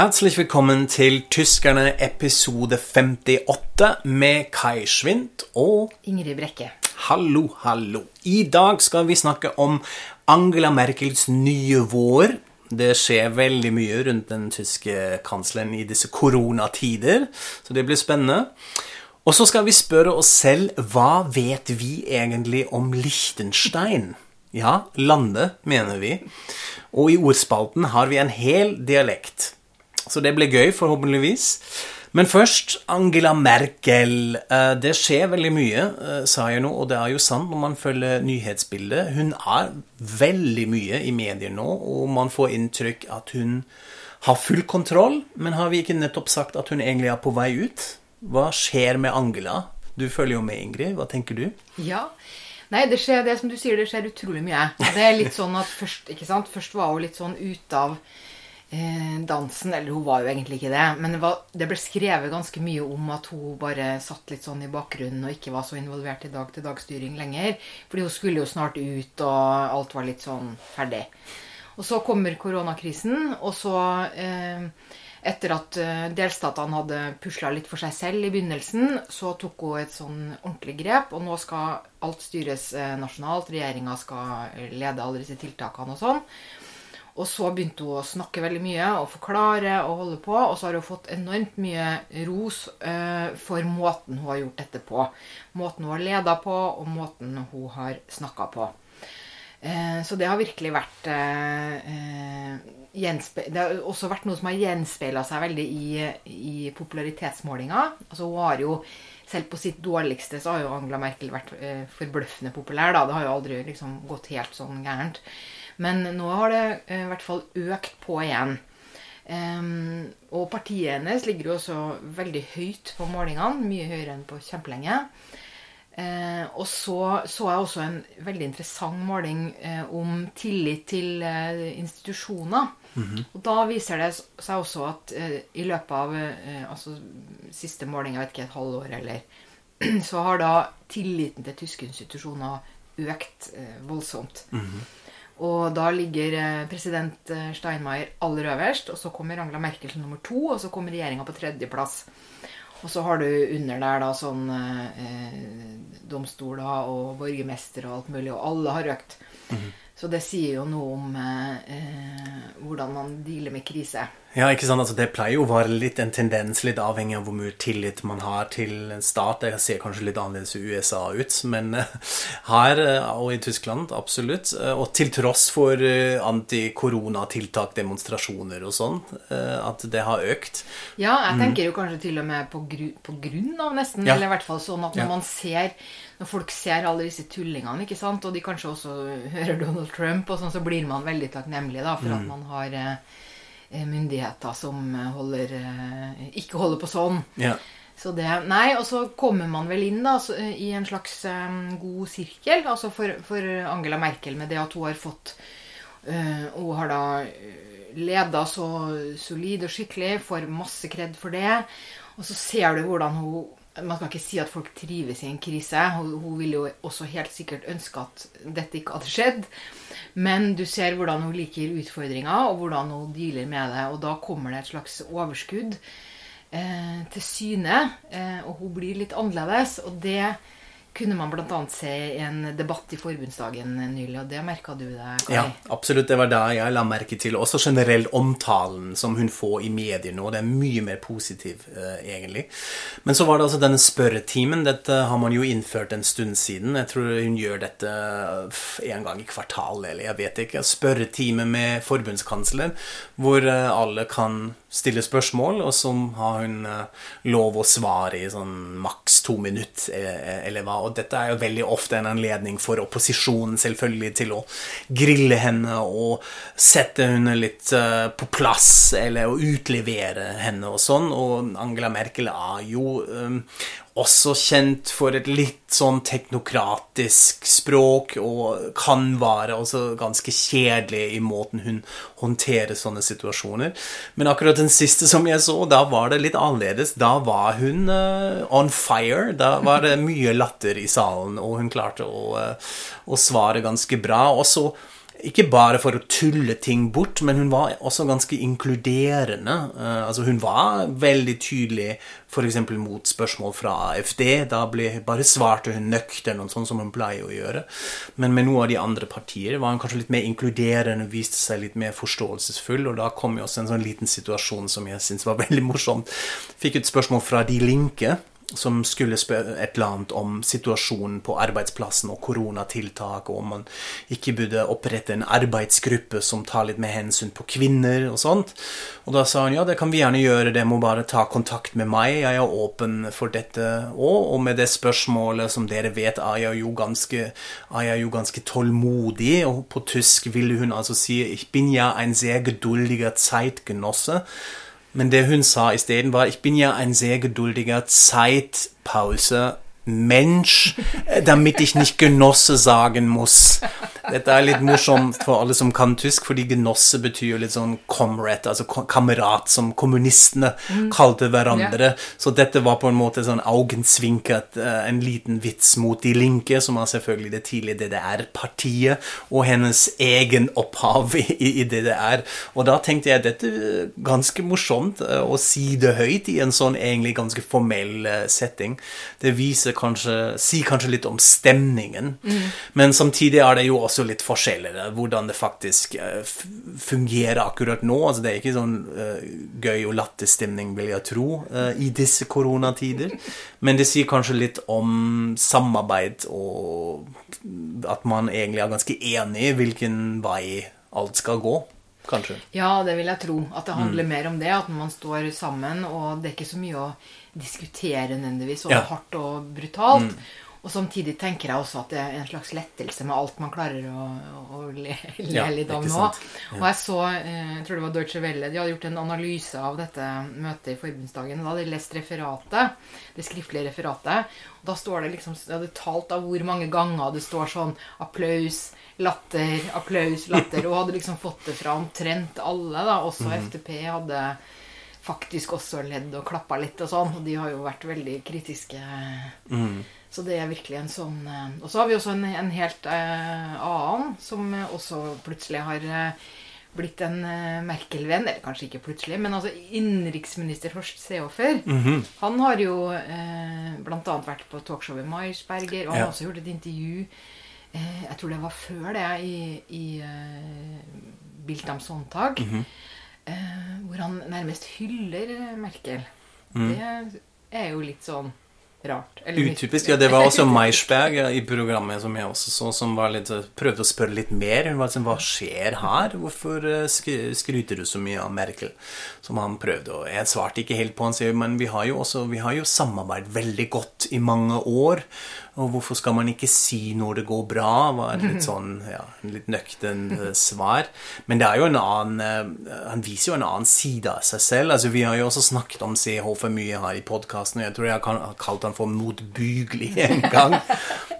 Herzlich willkommen til Tyskerne episode 58 med Kai Schwint og Ingrid Brekke. Hallo, hallo. I dag skal vi snakke om Angela Merkels nye vår. Det skjer veldig mye rundt den tyske kansleren i disse koronatider, så det blir spennende. Og så skal vi spørre oss selv hva vet vi egentlig om Liechtenstein? Ja, landet, mener vi. Og i ordspalten har vi en hel dialekt. Så det blir gøy, forhåpentligvis. Men først Angela Merkel. Eh, det skjer veldig mye, eh, sa jeg nå, og det er jo sant når man følger nyhetsbildet. Hun er veldig mye i medier nå, og man får inntrykk at hun har full kontroll. Men har vi ikke nettopp sagt at hun egentlig er på vei ut? Hva skjer med Angela? Du følger jo med, Ingrid. Hva tenker du? Ja. Nei, det skjer det som du sier, det skjer utrolig mye. Det er litt sånn at først, ikke sant? Først var hun litt sånn ute av dansen. Eller hun var jo egentlig ikke det. Men det, var, det, ble skrevet ganske mye om at hun bare satt litt sånn i bakgrunnen og ikke var så involvert i dag-til-dag-styring lenger. Fordi hun skulle jo snart ut, og alt var litt sånn ferdig. Og så kommer koronakrisen, og så eh, etter at eh, delstatene hadde pusla litt for seg selv i begynnelsen, så tok hun et sånn ordentlig grep. Og nå skal alt styres eh, nasjonalt. Regjeringa skal lede alle disse tiltakene og sånn. Og så begynte hun å snakke veldig mye og forklare og holde på. Og så har hun fått enormt mye ros uh, for måten hun har gjort dette på. Måten hun har leda på, og måten hun har snakka på. Uh, så det har virkelig vært uh, Det har også vært noe som har gjenspeila seg veldig i, i popularitetsmålinga. Altså hun har jo selv på sitt dårligste så har jo Angela Merkel vært forbløffende populær. Da. Det har jo aldri liksom gått helt sånn gærent. Men nå har det i hvert fall økt på igjen. Um, og partiet hennes ligger jo også veldig høyt på målingene. Mye høyere enn på kjempelenge. Uh, og så så jeg også en veldig interessant måling uh, om tillit til uh, institusjoner. Mm -hmm. Og da viser det seg også at i løpet av altså, siste måling, jeg vet ikke, et halvår eller Så har da tilliten til tyske institusjoner økt voldsomt. Mm -hmm. Og da ligger president Steinmeier aller øverst, og så kommer Angela Merkel som nummer to, og så kommer regjeringa på tredjeplass. Og så har du under der da sånn eh, domstoler og borgermester og alt mulig, og alle har økt. Mm. Så det sier jo noe om eh, hvordan man dealer med krise. Ja, ikke sant? Altså, Det pleier jo å være litt en tendens, litt avhengig av hvor mye tillit man har til en stat. Det ser kanskje litt annerledes i USA ut, men uh, her uh, og i Tyskland absolutt. Uh, og til tross for anti-koronatiltak, demonstrasjoner og sånn, at det har økt. Ja, jeg mm. tenker jo kanskje til og med på, gru på grunn av, nesten. Ja. Eller i hvert fall sånn at når ja. man ser når folk ser alle disse tullingene, ikke sant, og de kanskje også hører Donald Trump, og sånn, så blir man veldig takknemlig da, for mm. at man har Eh, myndigheter som eh, holder, eh, ikke holder på sånn. Ja. Så det, nei, Og så kommer man vel inn da, i en slags god sirkel altså for, for, Angela Merkel med det at hun har fått Hun har da leda så solid og skikkelig, får masse kred for det. Og så ser du hvordan hun man skal ikke si at folk trives i en krise. Hun, hun ville jo også helt sikkert ønske at dette ikke hadde skjedd. Men du ser hvordan hun liker utfordringer, og hvordan hun dealer med det. Og da kommer det et slags overskudd eh, til syne, eh, og hun blir litt annerledes. Og det kunne man bl.a. se en debatt i forbundsdagen nylig, og det merka du deg? Ja, absolutt. Det var det jeg la merke til. Også generelt omtalen som hun får i medier nå. Det er mye mer positiv, eh, egentlig. Men så var det altså denne spørretimen. Dette har man jo innført en stund siden. Jeg tror hun gjør dette en gang i kvartalet, eller jeg vet ikke. Spørretime med forbundskansler, hvor uh, alle kan stille spørsmål, og så har hun uh, lov å svare i sånn maks to minutter, eller hva og dette er jo veldig ofte en anledning for opposisjonen selvfølgelig til å grille henne og sette henne litt uh, på plass, eller å utlevere henne og sånn. Og Angela Merkel er jo um, også kjent for et litt sånn teknokratisk språk, og kan være også ganske kjedelig i måten hun håndterer sånne situasjoner. Men akkurat den siste som jeg så, da var det litt annerledes. Da var hun uh, on fire. Da var det mye latter i salen, og hun klarte å, uh, å svare ganske bra. Og så ikke bare for å tulle ting bort, men hun var også ganske inkluderende. Uh, altså Hun var veldig tydelig f.eks. mot spørsmål fra AFD. Da ble, bare svarte hun nøkternt, sånn som hun pleier å gjøre. Men med noen av de andre partier var hun kanskje litt mer inkluderende, viste seg litt mer forståelsesfull. Og da kom jo også en sånn liten situasjon som jeg syns var veldig morsom. Fikk et spørsmål fra De Linke som skulle spørre et eller annet om situasjonen på arbeidsplassen og koronatiltak, og om man ikke burde opprette en arbeidsgruppe som tar litt mer hensyn på kvinner og sånt. Og da sa hun ja, det kan vi gjerne gjøre, det må bare ta kontakt med meg, jeg er åpen for dette òg. Og med det spørsmålet, som dere vet, er jeg jo ganske, jeg jo ganske tålmodig, og på tysk ville hun altså si ich bin ja ein sehr geduldiger Zeitgenosse. Men det hun sa isteden, var Ich bin ja ein sehr geduldiger Zeitpause Mensch, damit ich nicht Genosse sagen muss. Dette er litt morsomt for alle som kan tysk, fordi genosse betyr jo litt sånn comrade, altså kamerat, som kommunistene mm. kalte hverandre. Yeah. Så dette var på en måte sånn augensvinkert, uh, en liten vits mot De Linke, som er selvfølgelig det tidlige DDR-partiet, og hennes egen opphav i, DDR. Og da tenkte jeg dette er ganske morsomt uh, å si det høyt i en sånn egentlig ganske formell setting. Det viser kanskje, sier kanskje litt om stemningen, mm. men samtidig er det jo også litt forskjeller, hvordan det faktisk uh, fungerer akkurat nå. Altså, det er ikke sånn uh, gøy og latterstemning, vil jeg tro, uh, i disse koronatider. Men det sier kanskje litt om samarbeid, og at man egentlig er ganske enig i hvilken vei alt skal gå. Kanskje. Ja, det vil jeg tro. At det handler mm. mer om det. At man står sammen, og det er ikke så mye å diskutere nødvendigvis, og ja. hardt og brutalt. Mm. Og samtidig tenker jeg også at det er en slags lettelse med alt man klarer å, å le, le ja, litt av nå. Ja. Og jeg så, eh, jeg tror det var Deutsche Welle, de hadde gjort en analyse av dette møtet i forbundsdagen. Da hadde de lest referatet, det skriftlige referatet. Og da står det liksom, de hadde talt av hvor mange ganger det står sånn applaus, latter, applaus, latter. Og hadde liksom fått det fra omtrent alle, da. Også mm. FTP hadde faktisk også ledd og klappa litt og sånn. Og de har jo vært veldig kritiske. Mm. Så det er virkelig en sånn eh, Og så har vi også en, en helt eh, annen som også plutselig har eh, blitt en eh, Merkel-venn. Eller kanskje ikke plutselig, men altså innenriksminister Horst Seehofer. Mm -hmm. Han har jo eh, bl.a. vært på talkshowet Maisberger, og han ja. har også gjort et intervju eh, Jeg tror det var før det, i, i eh, Bild am Sonntag, mm -hmm. Eh, hvor han nærmest hyller Merkel. Mm. Det er jo litt sånn rart. Utypisk. Ja, det var også Meisberg i programmet som jeg også så, som var litt, prøvde å spørre litt mer. Hun var sånn, Hva skjer her? Hvorfor eh, skryter du så mye av Merkel? Som han prøvde. å jeg svarte ikke helt på. Han sier men vi har jo også vi har jo samarbeidet veldig godt i mange år. Og hvorfor skal man ikke si når det går bra? var litt sånn, ja, litt nøktern eh, svar. Men det er jo en annen eh, Han viser jo en annen side av seg selv. altså Vi har jo også snakket om CH for mye her i podkasten, og jeg tror jeg har kalt han for motbygelig en gang.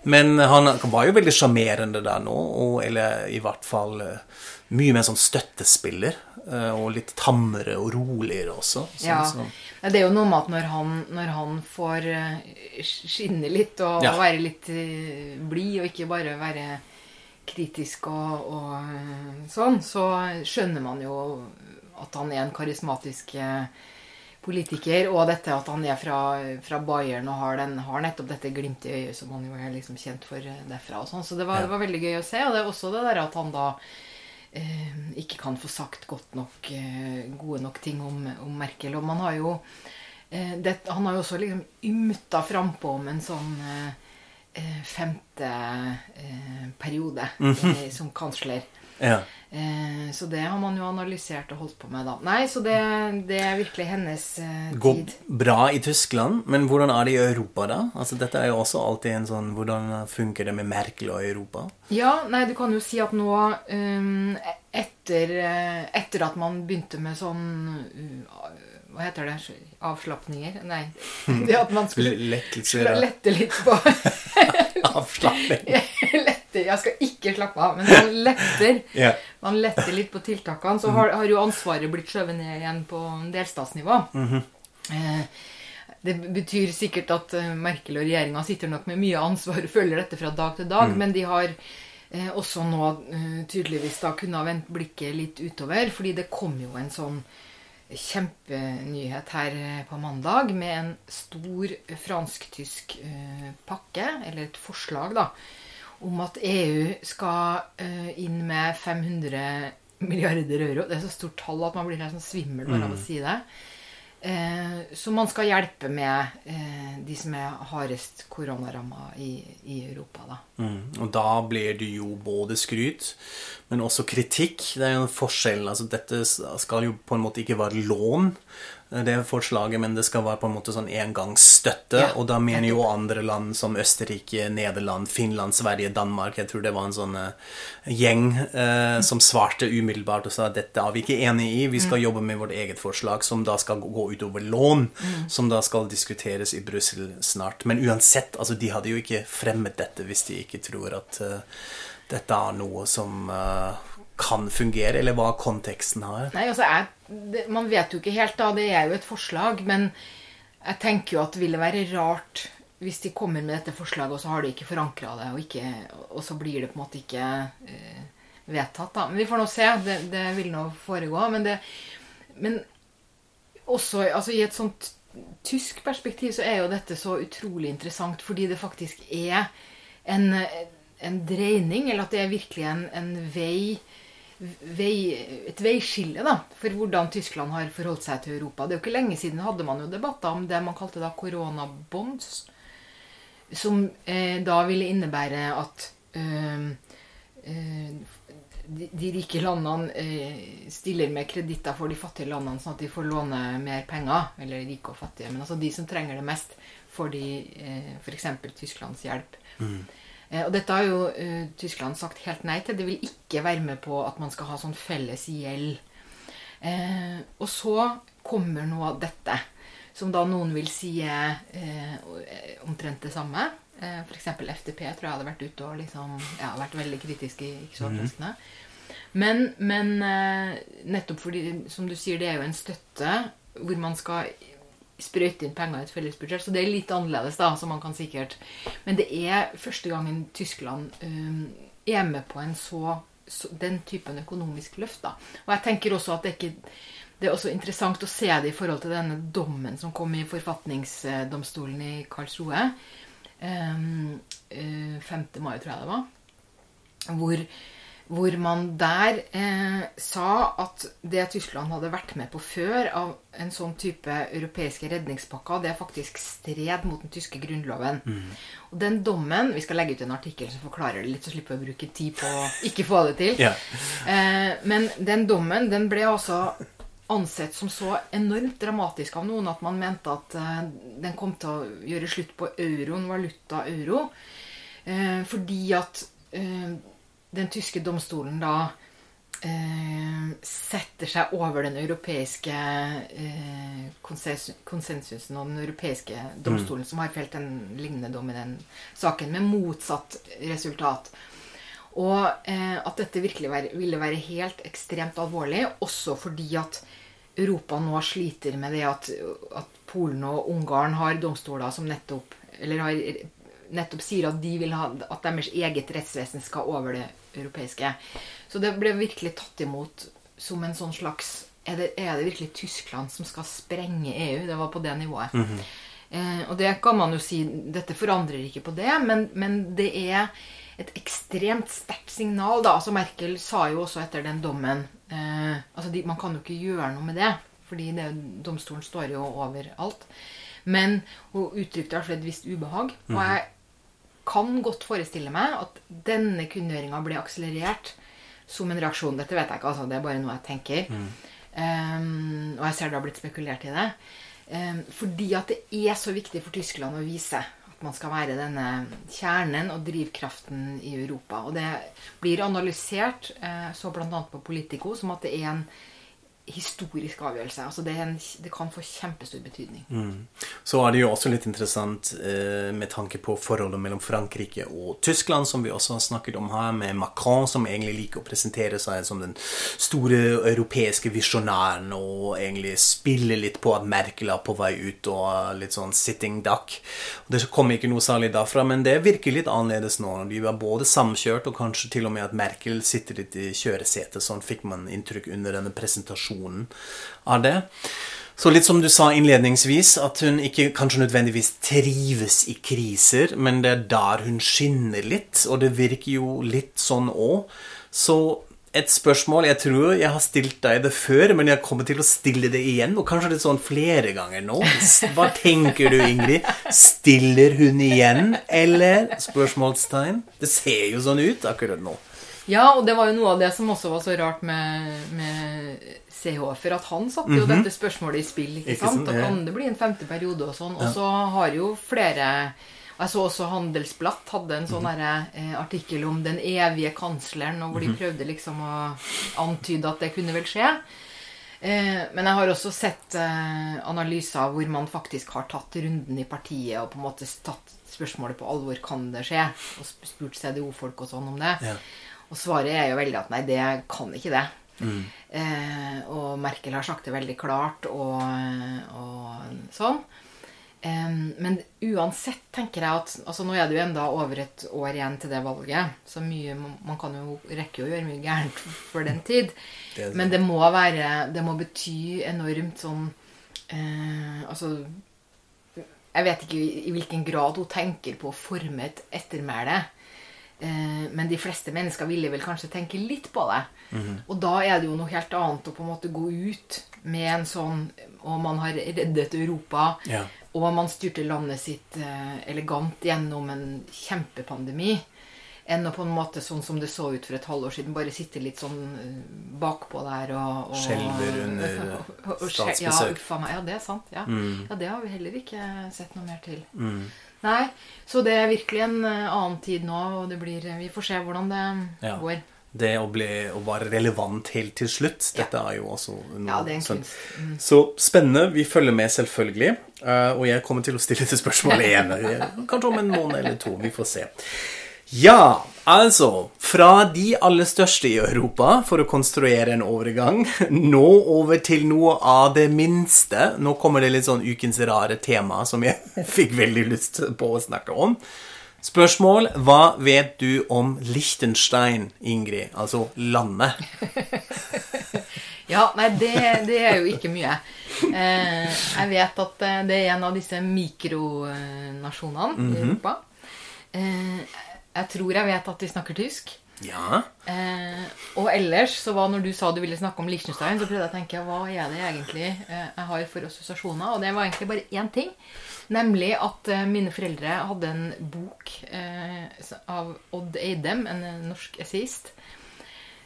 Men han var jo veldig sjarmerende der nå, og, eller i hvert fall eh, mye mer sånn støttespiller. Og litt tammere og roligere også. Sånn, ja. Så. Det er jo noe med at når han, når han får eh, skinne litt og, ja. og være litt eh, blid, og ikke bare være kritisk og, og, eh, sånn, så skjønner man jo at han er en karismatisk politiker. Og dette at han er fra, fra Bayern og har, den, har, nettopp dette glimtet i øyet som han jo er liksom kjent for derfra. og sånn, Så det var, det var, veldig gøy å se. Og det er også det der at han da eh, ikke kan få sagt godt nok eh, gode nok ting om, om, Merkel. Og man har jo eh, det, Han har jo også liksom ymta frampå om en sånn eh, eh, femte eh, periode mm -hmm. som kansler. Ja. Eh, så det har man jo analysert og holdt på med, da. Nei, så det, det er virkelig hennes eh, tid. Går bra i Tyskland, men hvordan er det i Europa, da? Altså, dette er jo også alltid en sånn Hvordan funker det med Merkel og Europa? Ja, nei, du kan jo si at nå um, etter, eh, etter, at man begynte med sånn uh, hva heter det? Avslapninger? Nei. Det at man skulle lette litt på Avslapping. letter Jeg skal ikke slappe av, men man letter, yeah. man letter litt på tiltakene. Så har, har jo ansvaret blitt skjøvet ned igjen på delstatsnivå. Mm -hmm. eh, det betyr sikkert at eh, Merkel og regjeringa sitter nok med mye ansvar og følger dette fra dag til dag, mm. men de har eh, også nå tydeligvis da kunne ha vendt blikket litt utover. Fordi det kom jo en sånn kjempenyhet her på mandag med en stor fransk-tysk pakke, eller et forslag, da, om at EU skal eh, inn med 500 milliarder euro. Det er så stort tall at man blir helt sånn svimmel bare av å si det. Eh, så man skal hjelpe med eh, de som er hardest koronaramma i, i Europa, da. Mm. Og da blir det jo både skryt, men også kritikk. Det er jo en forskjell. Altså, dette skal jo på en måte ikke være lån, det forslaget, men det skal være på en måte sånn engangsstøtte. Ja, og da mener jo andre land som Østerrike, Nederland, Finland, Sverige, Danmark Jeg tror det var en sånn uh, gjeng eh, som svarte umiddelbart og sa at dette er vi ikke enig i. Vi skal mm. jobbe med vårt eget forslag, som da skal gå utover lån, mm. som da skal diskuteres i Brussel snart. Men uansett, altså de hadde jo ikke fremmet dette hvis de ikke tror at uh, dette er noe som kan fungere, eller hva konteksten har? Nei, altså, jeg, Man vet jo ikke helt, da. Det er jo et forslag. Men jeg tenker jo at det ville være rart hvis de kommer med dette forslaget, og så har de ikke forankra det, og, ikke, og, så blir det på en måte ikke eh, vedtatt. da. Men vi får nå se. Det, det vil nå foregå. Men, det, men også altså, i et sånt tysk perspektiv så er jo dette så utrolig interessant, fordi det faktisk er en, en dreining, eller at det er virkelig en, en vei vei, et veiskille da, for hvordan Tyskland har forholdt seg til Europa. Det er jo ikke lenge siden hadde man jo debatter om det man kalte da koronabonds, som eh, da ville innebære at eh, øh, de, de, rike landene eh, stiller med kreditter for de fattige landene, sånn at de får låne mer penger. Eller rike og fattige. Men altså de som trenger det mest, får de eh, f.eks. Tysklands hjelp. Mm. Eh, og dette har jo uh, Tyskland sagt helt nei til. Det vil ikke være med på at man skal ha sånn felles gjeld. Uh, og så kommer av dette, som da noen vil si uh, omtrent det samme. Uh, F.eks. FDP tror jeg hadde vært ute og liksom, ja, vært veldig kritisk i ikke så overraskende. Mm. Men, men nettopp fordi, som du sier, det er jo en støtte hvor man skal sprøyte inn penger i et fellesbudsjett. Så det er litt annerledes, da, som man kan sikkert Men det er første gangen Tyskland um, er med på en så, så, den typen økonomisk løft. da. Og jeg tenker også at det er ikke det er også interessant å se det i forhold til denne dommen som kom i forfatningsdomstolen i Karlsroe. Um, 5. Uh, mai, tror jeg det var. Hvor hvor man der eh, sa at det Tyskland hadde vært med på før av en sånn type europeiske redningspakker, det er faktisk stred mot den tyske grunnloven. Mm. Og den dommen Vi skal legge ut en artikkel som forklarer det litt, så slipper vi å bruke tid på å ikke få det til. Yeah. Eh, men den dommen den ble altså ansett som så enormt dramatisk av noen at man mente at eh, den kom til å gjøre slutt på euroen, valuta euro. Eh, fordi at eh, den tyske domstolen da eh, setter seg over den europeiske eh, konsensusen og den europeiske domstolen, mm. som har felt en lignende dom i den saken, med motsatt resultat. Og eh, at dette virkelig være, ville være helt ekstremt alvorlig, også fordi at Europa nå sliter med det at, at Polen og Ungarn har domstoler som nettopp eller har nettopp sier at de vil ha at deres eget rettsvesen skal over det europeiske. Så det ble virkelig tatt imot som en sånn slags er det, er det virkelig Tyskland som skal sprenge EU? Det var på det nivået. Mm -hmm. eh, og det kan man jo si Dette forandrer ikke på det, men, men det er et ekstremt sterkt signal. da, altså Merkel sa jo også etter den dommen eh, altså de, Man kan jo ikke gjøre noe med det, fordi det, domstolen står jo over alt. Men hun uttrykte hvert et visst ubehag. Og mhm. jeg kan godt forestille meg at denne kunngjøringa ble akselerert som en reaksjon. Dette vet jeg ikke, altså. Det er bare noe jeg tenker. Mm. Um, og jeg ser det har blitt spekulert i det. Um, fordi at det er så viktig for Tyskland å vise at man skal være denne kjernen og drivkraften i Europa. Og det blir analysert, uh, så bl.a. på Politico, som at det er en historisk avgjørelse. Altså det, en, det, kan få kjempestor betydning. Mm. Så er det jo også litt interessant eh, med tanke på forholdet mellom Frankrike og Tyskland, som vi også har snakket om her, med Macron, som egentlig liker å presentere seg som den store europeiske visjonæren, og egentlig spille litt på at Merkel er på vei ut og litt sånn sitting duck. Det kommer ikke noe særlig derfra, men det virker litt annerledes nå. De er både samkjørt, og kanskje til og med at Merkel sitter litt i kjøresetet. Sånn fikk man inntrykk under denne presentasjonen kombinasjonen av det. Så litt som du sa innledningsvis, at hun ikke kanskje nødvendigvis trives i kriser, men det er der hun skinner litt, og det virker jo litt sånn òg. Så et spørsmål Jeg tror jeg har stilt deg det før, men jeg kommer til å stille det igjen, og kanskje litt sånn flere ganger nå. Hva tenker du, Ingrid? Stiller hun igjen, eller? Spørsmålstegn. Det ser jo sånn ut akkurat nå. Ja, og det var jo noe av det som også var så rart med, med For at han satte jo mm -hmm. dette spørsmålet i spill. ikke, ikke sant? Da kan det bli en femte periode og sånn. Og så har jo flere Jeg så også Handelsblatt hadde en sånn mm eh, artikkel om den evige kansleren, og hvor de mhm. prøvde liksom å antyde at det kunne vel skje. Eh, men jeg har også sett eh, analyser hvor man faktisk har tatt runden i partiet og på en måte tatt spørsmålet på alvor. Kan det skje? Og spurt CDO-folk og sånn om det. Ja. Og svaret er jo veldig at nei, det kan ikke det. Mm. Eh, og Merkel har sagt det veldig klart og, og sånn. Eh, men uansett tenker jeg at altså Nå er det jo enda over et år igjen til det valget. Så mye, man kan jo rekke å gjøre mye gærent for den tid. Det men det må være Det må bety enormt sånn eh, Altså Jeg vet ikke i hvilken grad hun tenker på å forme et ettermæle. Eh, men de fleste mennesker ville vel kanskje tenke litt på det. Mm -hmm. Og da er det jo noe helt annet å på en måte gå ut med en sånn Og man har reddet Europa. Ja. Og man styrte landet sitt eh, elegant gjennom en kjempepandemi. Enn å på en måte sånn som det så ut for et halvår siden, bare sitte litt sånn eh, bakpå der og, og Skjelver under statsbesøk. Ja. Ja, det er sant. Ja. Mm. ja, det har vi heller ikke sett noe mer til. Mm. Nei, så det er virkelig en eh, annen tid nå, og det blir Vi får se hvordan det ja. går. Det å, bli, å være relevant helt til slutt, dette er jo også noe Ja, det er en kunst. Mm. Så spennende. Vi følger med, selvfølgelig. Uh, og jeg kommer til å stille dette spørsmål igjen. Kanskje om en måned eller to. Vi får se. Ja, altså Fra de aller største i Europa, for å konstruere en overgang, nå over til noe av det minste. Nå kommer det litt sånn ukens rare tema som jeg fikk veldig lyst på å snakke om. Spørsmål Hva vet du om Liechtenstein, Ingrid? Altså landet. ja, nei, det, det, er jo ikke mye. Eh, jeg vet at eh, det er en av disse mikronasjonene mm -hmm. i mhm. Europa. Eh, jeg tror jeg vet at de snakker tysk. Ja. Eh, og ellers, så var når du sa du ville snakke om Liechtenstein, så prøvde jeg å tenke hva er det egentlig eh, jeg har for assosiasjoner? Og det var egentlig bare én ting. Nemlig at eh, mine foreldre hadde en bok eh, av Odd Eidem, en norsk essayist,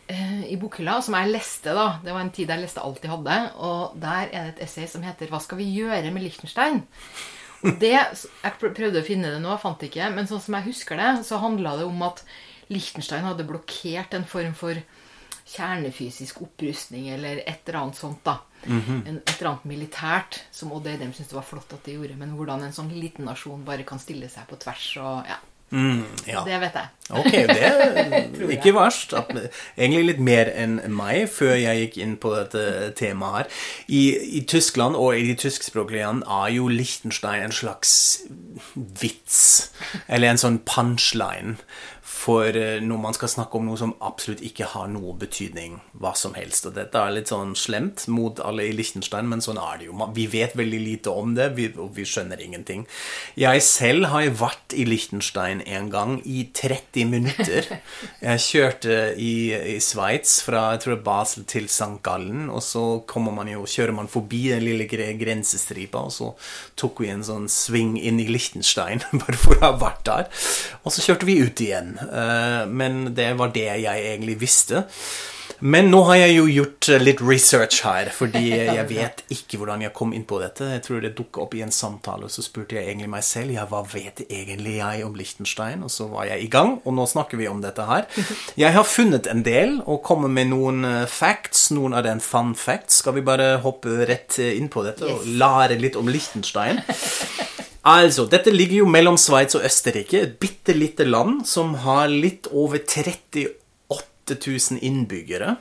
eh, i bokhylla, som jeg leste. da. Det var en tid jeg leste alt de hadde. Og der er det et essay som heter 'Hva skal vi gjøre med Liechtenstein?' Det, jeg prøvde å finne det nå, fant det ikke. Men sånn som jeg husker det, så handla det om at Liechtenstein hadde blokkert en form for kjernefysisk opprustning eller et eller annet sånt. da. Mm -hmm. Et eller annet militært som Odd Eidem syntes det var flott at de gjorde. Men hvordan en sånn liten nasjon bare kan stille seg på tvers og ja. Mm, ja. Det vet jeg. Ok, det er ikke verst. Egentlig litt mer enn meg før jeg gikk inn på dette temaet her. I, i Tyskland og i de tyskspråklige land er jo Liechtenstein en slags vits. Eller en sånn punchline for eh, når man skal snakke om noe som absolutt ikke har noe betydning, hva som helst. Og dette er litt sånn slemt mot alle i Liechtenstein, men sånn er det jo. Vi vet veldig lite om det, og vi skjønner ingenting. Jeg selv har vært i Liechtenstein en gang i 30 minutter. Jeg kjørte i, i Sveits fra jeg tror Basel til St. Gallen, og så man jo, kjører man forbi den lille grensestripa, og så tok vi en sånn sving inn i Liechtenstein bare for å ha vært der. Og så kjørte vi ut igjen. Eh, men det var det jeg egentlig visste. Men nå har jeg jo gjort eh, litt research her, fordi jeg vet ikke hvordan jeg kom inn på dette. Jeg tror det dukka opp i en samtale, og så spurte jeg egentlig meg selv ja, hva vet egentlig jeg om Liechtenstein? Og så var jeg i gang, og nå snakker vi om dette her. Jeg har funnet en del og kommer med noen eh, facts. Noen av den fun facts. Skal vi bare hoppe rett inn på dette og lære litt om Liechtenstein? Altså, dette ligger jo mellom Sveits og Østerrike, et bitte lite land som har litt over 38 000 innbyggere.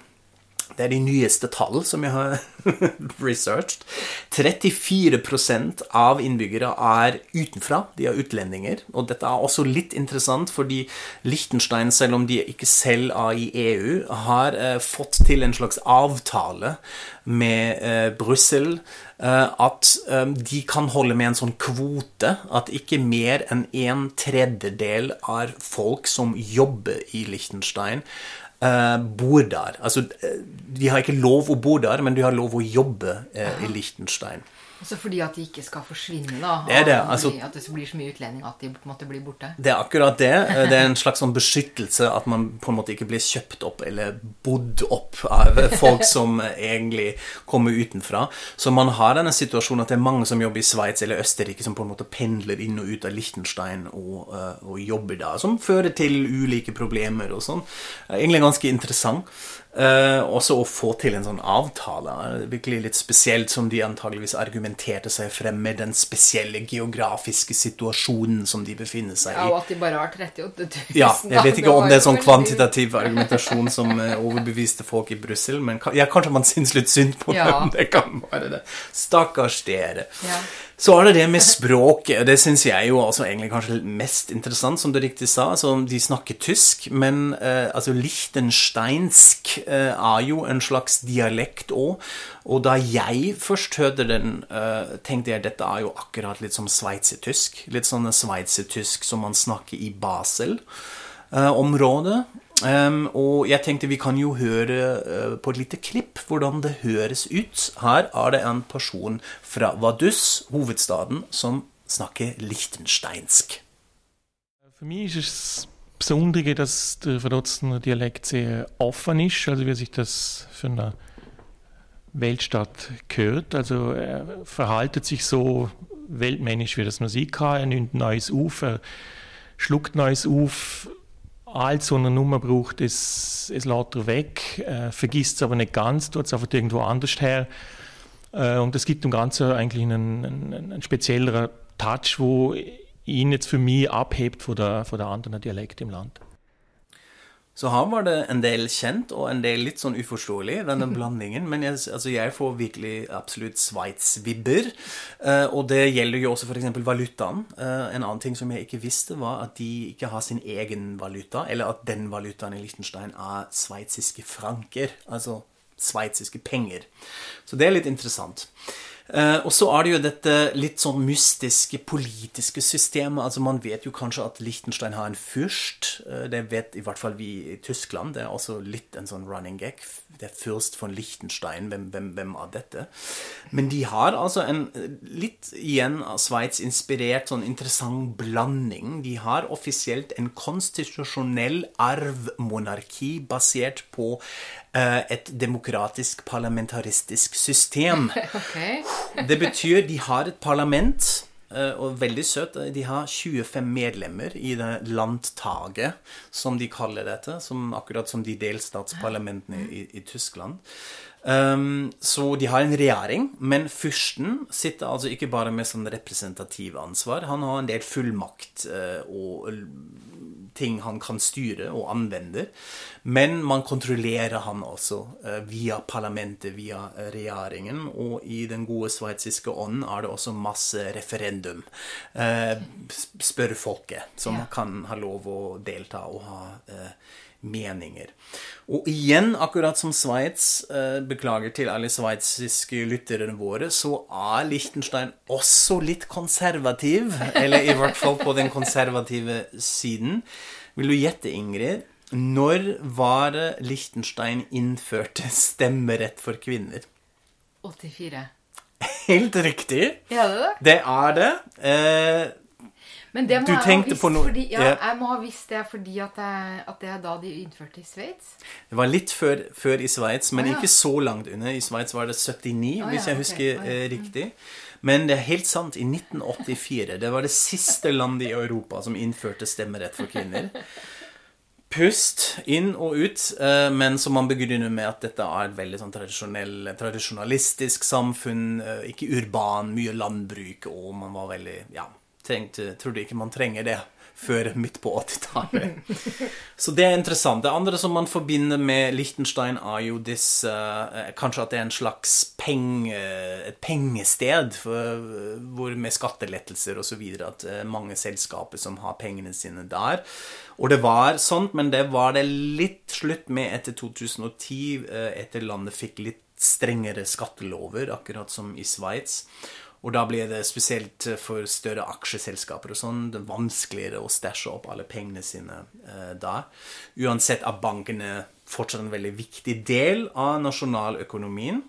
Det er de nyeste tall som jeg har researched. 34% av innbyggere er utenfra. De er utlendinger. Og dette er også litt interessant, fordi Liechtenstein, selv om de ikke selv er i EU, har eh, fått til en slags avtale med eh, Brussel eh, at eh, de kan holde med en sånn kvote at ikke mer enn en tredjedel av folk som jobber i Liechtenstein, bor der. Altså, eh, de har ikke lov å bo der, men de har lov å jobbe uh, i Liechtenstein. Altså fordi at de ikke skal forsvinne, da? Det er det, altså, at det blir så mye utlending at de på en måte blir borte? Det er akkurat det. Det er en slags sånn beskyttelse at man på en måte ikke blir kjøpt opp eller bodd opp av folk som egentlig kommer utenfra. Så man har denne situasjonen at det er mange som jobber i Sveits eller Østerrike, som på en måte pendler inn og ut av Liechtenstein og, og jobber da, Som fører til ulike problemer og sånn. Egentlig ganske interessant. Uh, også å få til en sånn avtale. Virkelig litt spesielt, som de antageligvis argumenterte seg frem med den spesielle geografiske situasjonen som de befinner seg i. Ja, og at de bare har 38 000. Ja, jeg vet ikke om det er sånn kvantitativ argumentasjon som uh, overbeviste folk i Brussel, men ja, kanskje man syns litt synd på ja. dem. Det kan være det. Stakkars dere. Ja. Så er det det med språket, og det syns jeg jo altså egentlig kanskje mest interessant, som du riktig sa. Altså, de snakker tysk, men eh, altså lichtensteinsk eh, er jo en slags dialekt òg. Og da jeg først hørte den, eh, tenkte jeg dette er jo akkurat litt som sveitsertysk. Litt sånn sveitsertysk som man snakker i Basel-området. Um, og jeg tenkte vi kan jo høre uh, på et lite klipp hvordan det høres ut. Her er det en person fra Vaduz, hovedstaden, som snakker liechtensteinsk. Für mich ist es Besondere, dass der Verdotzener Dialekt sehr offen ist, also wie sich das für eine Weltstadt gehört. Also er verhaltet sich so weltmännisch, wie das Musik kann. Er nimmt Neues auf, er schluckt Neues auf, alt so eine Nummer braucht, es, es lädt er weg, äh, vergisst es aber nicht ganz, tut es einfach irgendwo anders her. Äh, und das gibt dem Ganzen eigentlich einen, einen, einen spezielleren Touch, wo ihn jetzt für mich abhebt von der, von der anderen Dialekte im Land. Så her var det en del kjent og en del litt sånn uforståelig, denne blandingen. Men jeg, altså jeg får virkelig absolutt Sveits-vibber. Uh, og det gjelder jo også f.eks. valutaen. Uh, en annen ting som jeg ikke visste, var at de ikke har sin egen valuta, eller at den valutaen i Liechtenstein er sveitsiske franker. Altså sveitsiske penger. Så det er litt interessant. Uh, og så er det jo dette litt sånn mystiske politiske systemet. altså Man vet jo kanskje at Liechtenstein har en fyrst. Uh, det vet i hvert fall vi i Tyskland. Det er også litt en sånn running gag. Det er fyrst von Liechtenstein. Hvem, hvem, hvem er dette? Men de har altså en litt igjen av Sveits inspirert sånn interessant blanding. De har offisielt en konstitusjonell arvmonarki basert på Eh, et demokratisk parlamentaristisk system. Okay. det betyr de har et parlament, eh, og veldig søt. de har 25 medlemmer i det landtaget, som de kaller dette, som, akkurat som de delstatsparlamentene i, i Tyskland. Um, så de har en regjering, men fyrsten sitter altså ikke bare med sånn representativ ansvar. Han har en del fullmakt uh, og ting han kan styre og anvende. Men man kontrollerer han også uh, via parlamentet, via regjeringen. Og i den gode sveitsiske ånden er det også masse referendum. spør folket, som ja. kan ha lov å delta og ha meninger. Og igjen, akkurat som Sveits, eh, beklager til alle sveitsiske lytterne våre, så er Liechtenstein også litt konservativ. Eller i hvert fall på den konservative siden. Vil du gjette, Ingrid? Når var det Liechtenstein innførte stemmerett for kvinner? 84. Helt riktig. Ja, det, det er det. Eh, Men det må Du jeg ha visst på fordi, ja, ja. jeg må ha visst det fordi at, jeg, at det er da de innførte i Sveits. Det var litt før, før i Sveits, men oh, ja. ikke så langt under. I Sveits var det 79, Å, hvis jeg husker ja. eh, riktig. Men det er helt sant. I 1984 Det var det siste landet i Europa som innførte stemmerett for kvinner. Pust inn og ut, eh, men som man begrunner med at dette er et veldig sånn tradisjonalistisk samfunn, eh, ikke urban, mye landbruk, og man var veldig Ja, trengte, trodde ikke man trenger det før midt på 80-tallet. Så det er interessant. Det andre som man forbinder med Liechtenstein, er jo disse eh, Kanskje at det er en slags penge, et pengested for, hvor med skattelettelser osv. At eh, mange selskaper som har pengene sine der. Og det var sånt, men det var det litt slutt med etter 2010, eh, etter landet fikk litt strengere skattelover, akkurat som i Sveits. Og da blir det spesielt for større aksjeselskaper og sånn det er vanskeligere å stæsje opp alle pengene sine eh, da. Uansett er bankene fortsatt en veldig viktig del av nasjonaløkonomien.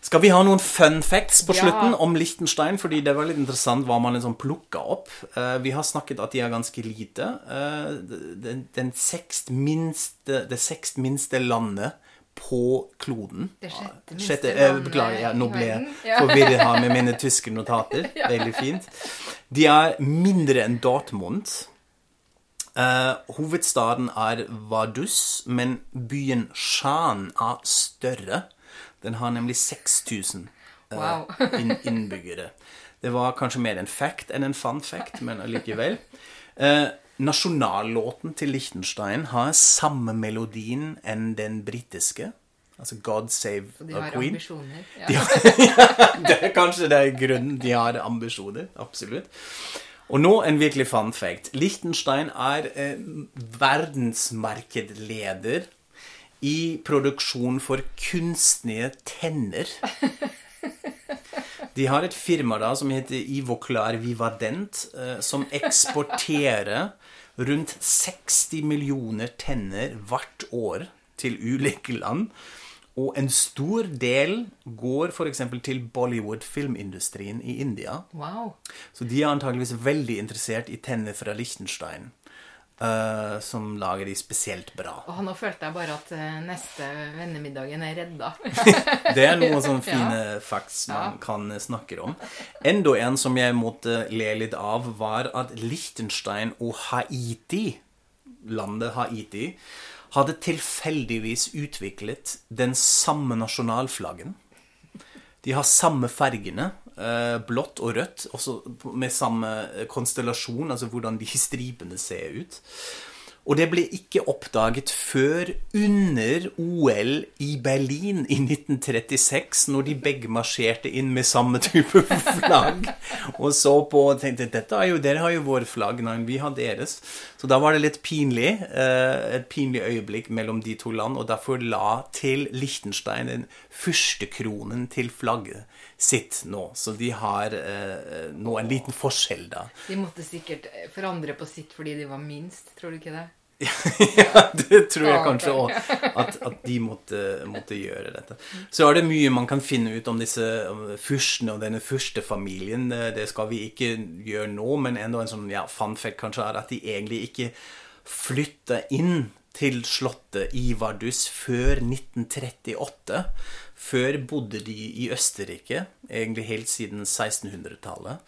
Skal vi ha noen fun facts på Ja. slutten om Liechtenstein? Fordi det var litt interessant hva man liksom plukka opp. Eh, vi har snakket at de er ganske lite. Eh, den, den sekst minste, det sekst minste landet på kloden. Det sjette Sjette, eh, landet Beklager, ja, nå ble jeg. Ja. forvirret her med mine tyske notater. Veldig fint. De er mindre enn Dortmund. Uh, hovedstaden er Vaduz, men byen Shan er større. Den har nemlig 6000 uh, Wow. innbyggere. Det var kanskje mer en fact enn en fun fact, men allikevel. Eh, nasjonallåten til Liechtenstein har samme melodien enn den britiske. Altså God Save De a har Queen. ambisjoner. Ja. De har, det er kanskje det er grunnen de har ambisjoner. Absolutt. Og nå en virkelig fun fact. Liechtenstein er eh, verdensmarkedleder i produksjon for kunstige tenner. De har et firma da som heter Ivoclar Vivadent, eh, som eksporterer rundt 60 millioner tenner hvert år til ulike land. Og en stor del går f.eks. til Bollywood-filmindustrien i India. Wow. Så de er antageligvis veldig interessert i tenner fra Liechtenstein, eh, som lager de spesielt bra. Og nå følte jeg bare at uh, neste vennemiddagen er redda. Det er noen sånne fine facts man kan snakke om. Enda en som jeg måtte le litt av, var at Liechtenstein og Haiti, landet Haiti, hadde tilfeldigvis utviklet den samme nasjonalflaggen. De har samme fargene, eh, blått og rødt, også med samme konstellasjon, altså hvordan de stripene ser ut. Og det ble ikke oppdaget før under OL i Berlin i 1936, når de begge marsjerte inn med samme type flagg. Og så på og tenkte dette jo, dere har jo våre flagg, nei, vi har deres. Så da var det litt pinlig, eh, et pinlig øyeblikk mellom de to land, og derfor la til Liechtenstein den første kronen til flagget sitt nå. Så de har eh, nå en liten forskjell, da. De måtte sikkert eh, forandre på sitt fordi de var minst, tror du ikke det? ja, det tror jeg kanskje òg. At, at de måtte, måtte gjøre dette. Så er det mye man kan finne ut om disse fyrstene og denne fyrstefamilien. Det skal vi ikke gjøre nå, men enda en sånn ja, fun fact kanskje er at de egentlig ikke flytta inn til slottet Ivardus før 1938. Før bodde de i Østerrike, egentlig helt siden 1600-tallet,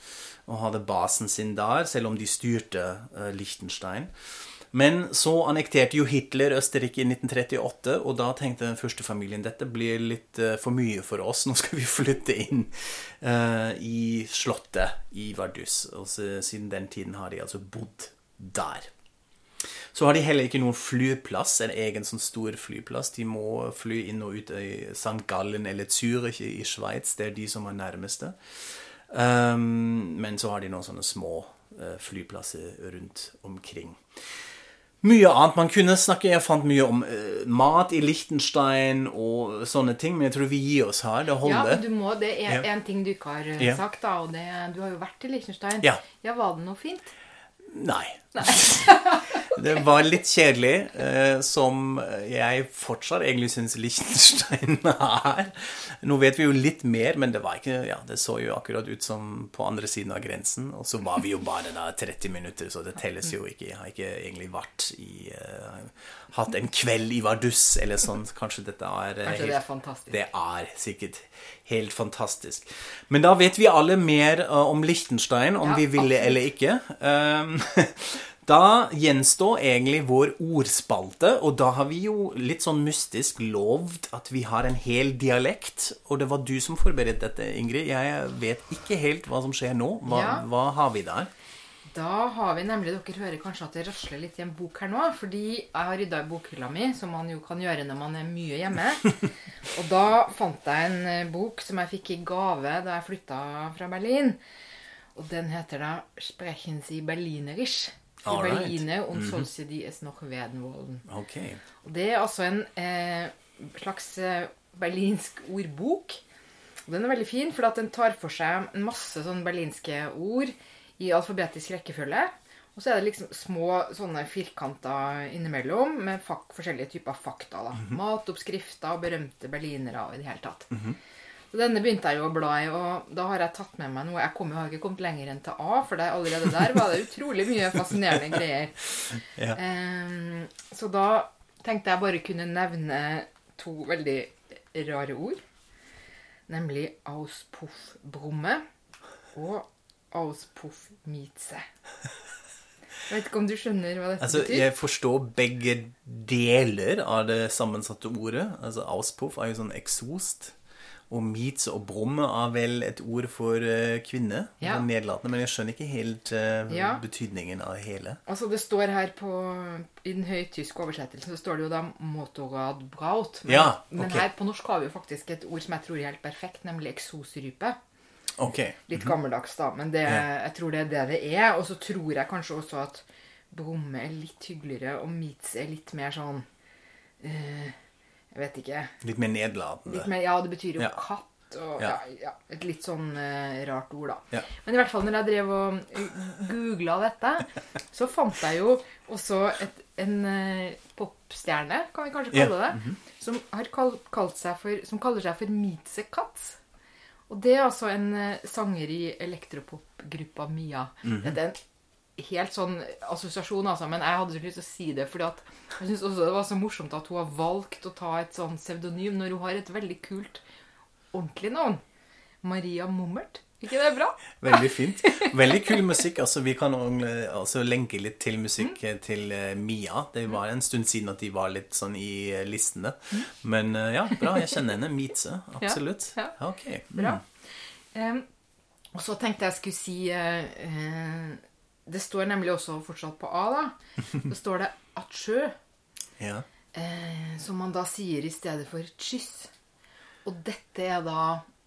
og hadde basen sin der, selv om de styrte uh, Liechtenstein. Men så annekterte jo Hitler Østerrike i 1938, og da tenkte den første familien dette blir litt eh, for mye for oss, nå skal vi flytte inn uh, i slottet i Vardus. Og så, siden den tiden har de altså bodd der. Så har de heller ikke noen flyplass, en egen sånn stor flyplass. De må fly inn og ut i St. Gallen eller Zürich i Sveits, det er de som er nærmeste. Um, men så har de noen sånne små eh, flyplasser rundt omkring. Mye annet man kunne snakke Jeg fant mye om uh, mat i Liechtenstein og sånne ting, men jeg tror vi gir oss her. Det holder. Ja, du må, Det er Ja. en ting du ikke har eh, Ja. sagt, da, og det Du har jo vært i Liechtenstein. Ja. ja, var det noe fint? Nei. Nei. Det var litt kjedelig, eh, som jeg fortsatt egentlig syns Liechtenstein er. Nå vet vi jo litt mer, men det, var ikke, ja, det så jo akkurat ut som på andre siden av grensen. Og så var vi jo bare da 30 minutter, så det telles jo ikke. Jeg har ikke egentlig vært i uh, Hatt en kveld i Vardus eller sånn. Kanskje dette er Kanskje det er fantastisk. Det er sikkert helt fantastisk. Men da vet vi alle mer uh, om Liechtenstein, om Ja, vi ville absolutt. eller ikke. Um, da gjenstår egentlig vår ordspalte, og da har vi jo litt sånn mystisk lovd at vi har en hel dialekt. Og det var du som forberedte dette, Ingrid. Jeg vet ikke helt hva som skjer nå. Hva, Ja. hva har vi der? Da har vi nemlig, Dere hører kanskje at det rasler litt i en bok her nå. Fordi jeg har rydda i bokhylla mi, som man jo kan gjøre når man er mye hjemme. Og da fant jeg en eh, bok som jeg fikk i gave da jeg flytta fra Berlin. Og den heter da 'Sprechen Sie Berlinerisch'. For right. und mm -hmm. solche die es noch werden wollen. Okay. Og det er altså en eh, slags eh, berlinsk ordbok. Og den er veldig fin, for at den tar for seg en masse sånn berlinske ord i alfabetisk rekkefølge. Og så er det liksom små sånne firkanter innimellom med forskjellige typer fakta. da. Matoppskrifter, berømte berlinere og i det hele tatt. Så denne begynte jeg jo å bla i, og da har jeg tatt med meg noe Jeg kom, jo- har ikke kommet lenger enn til A, for det, allerede der var det utrolig mye fascinerende greier. Ja. Um, så da tenkte jeg bare kunne nevne to veldig rare ord. Nemlig auspuff-brumme og auspuff-mietze. Jeg vet ikke om du skjønner hva dette Altså, betyr? jeg forstår begge deler av det sammensatte ordet. Altså, Auspuff er jo sånn eksost. Og meets og brumme er vel et ord for eh, kvinne. Ja. Nedlatende, men jeg skjønner ikke helt uh, Ja. betydningen av hele. Altså, det står her på I den høytyske oversettelsen så står det jo da 'motorradbraut'. Men, Ja, men her på norsk har vi jo faktisk et ord som jeg tror er helt perfekt, nemlig eksosrype. Okay. Litt gammeldags, da, men det, jeg tror det er det det er. Og så tror jeg kanskje også at Brumme er litt hyggeligere, og Meets er litt mer sånn eh, Jeg vet ikke. Litt mer nedlatende. Litt mer, ja, det betyr jo Ja. katt. Og, Ja. ja. Et litt sånn uh, rart ord, da. Men i hvert fall når jeg drev og googla dette, så fant jeg jo også et, en uh, popstjerne, kan vi kanskje kalle det, som, har kall, kalt seg for, som kaller seg for Meetse Katz. Og det er altså en uh, sanger i elektropopgruppa Mia. Dette er en helt sånn assosiasjon, altså, men jeg hadde så lyst til å si det, fordi at jeg syns også det var så morsomt at hun har valgt å ta et sånn pseudonym når hun har et veldig kult ordentlig navn. Maria Mummert. ikke det bra? Veldig fint. Veldig kul musikk. Altså, vi kan eh, altså lenke litt til musikk mm. til eh, Mia. Det var en stund siden at de var litt sånn i listene. listene. Men eh, ja, bra. Jeg kjenner henne. Mietze. Absolutt. Ja, Ok. Bra. Um, og så tenkte jeg skulle si uh, eh, Det står nemlig også fortsatt på A, da. Så står det atsjø, Ja. eh, som man da sier i stedet for kyss. Og dette er da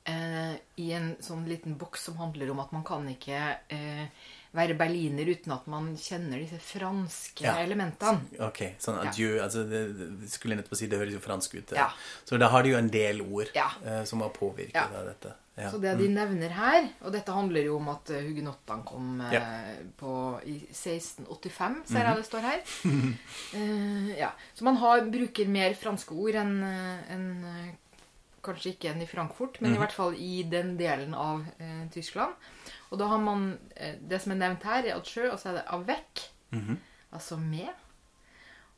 eh, i en sånn liten boks som handler om at man kan ikke eh, være berliner uten at man kjenner disse franske Ja. elementene. Ok, sånn Ja. adjø altså det, skulle nettopp si, det høres jo fransk ut. Ja. Så da har de jo en del ord Ja. eh, som har påvirket Ja. av dette. Ja. Så det de nevner her Og dette handler jo om at eh, hugenottene kom eh, Ja. på, i 1685, ser jeg det står her. Eh, ja. Så man har, bruker mer franske ord enn en, eh, Kanskje ikke enn i Frankfurt, men i hvert fall i den delen av eh, Tyskland. Og da har man eh, Det som er nevnt her, er adjø, og så er det avec. Altså med.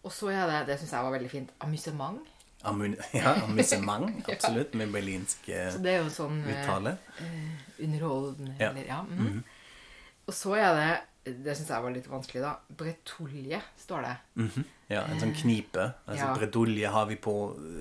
Og så er det Det syns jeg var veldig fint. Amusement. Amun ja, amusement. absolutt, med berlinsk uttale. Så det er jo sånn eh, uttale. underholdende Ja. eller ja. Mm. Og så er det Det syns jeg var litt vanskelig, da. Bretolje, står det. Mhm. Ja, en sånn knipe. Altså, Ja. Bretolje har vi på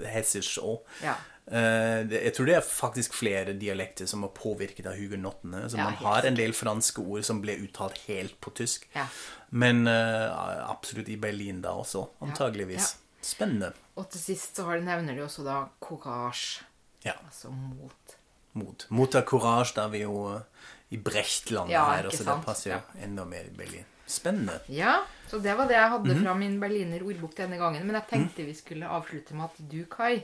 hessisk òg. Ja. Eh, jeg tror det er faktisk flere dialekter som er påvirket av hugenottene. Så man har en del franske ord som ble uttalt helt på tysk. Ja. Men eh, absolutt i Berlin da også, antageligvis. Spennende. Og til sist så nevner de også da courage. Ja. Altså mot. Mot. Mot av courage, da er vi jo eh, i Brechtlandet Ja, her, så det passer jo enda mer i Berlin. Spennende. Ja, så det var det jeg hadde Mhm. fra min berliner ordbok denne gangen. Men jeg tenkte vi skulle avslutte med at du, Kai,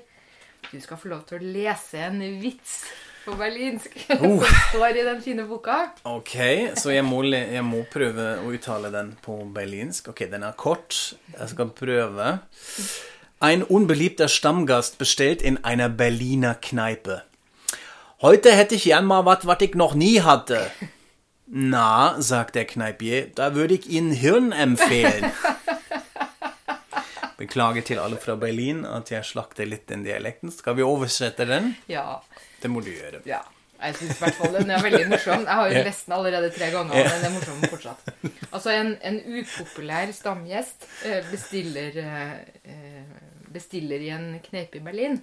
du skal få lov til å lese en vits. på berlinsk. Oh. Som står i den fine boka. Ok, så jeg må, jeg må prøve å uttale den på berlinsk. Ok, den er kort. Jeg skal prøve. Ein unbeliebter Stammgast bestellt in einer Berliner Kneipe. Heute hätte ich gern mal was, was ich noch nie hatte. Na, sagt der Kneipier, da würde ich Ihnen Hirn empfehlen. Beklager til alle fra Berlin at jeg slakter litt den dialekten. Skal vi oversette den? Ja. Det må du gjøre. ja. Jeg syns i hvert fall den er veldig morsom. Jeg har jo nesten lest den allerede tre ganger, men den er morsom fortsatt. Altså, en, en upopulær stamgjest eh, bestiller, eh, bestiller i en kneipe i Berlin.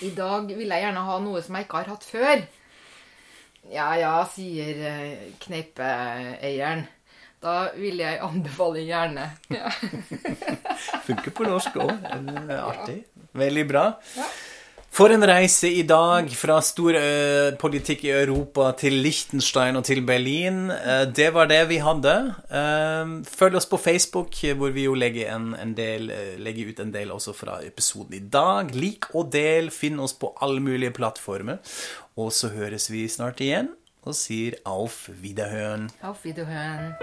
I dag vil jeg gjerne ha noe som jeg ikke har hatt før. Ja ja, sier eh, kneipeeieren. Da vil jeg anbefale gjerne. Ja. Funker på norsk òg. Artig. Veldig bra. For en reise i dag fra stor politikk i Europa til Liechtenstein og til Berlin. Det var det vi hadde. Følg oss på Facebook, hvor vi jo legger, en, en del, legger ut en del også fra episoden i dag. Lik og del. Finn oss på alle mulige plattformer. Og så høres vi snart igjen und sage auf Wiederhören. Auf Wiederhören.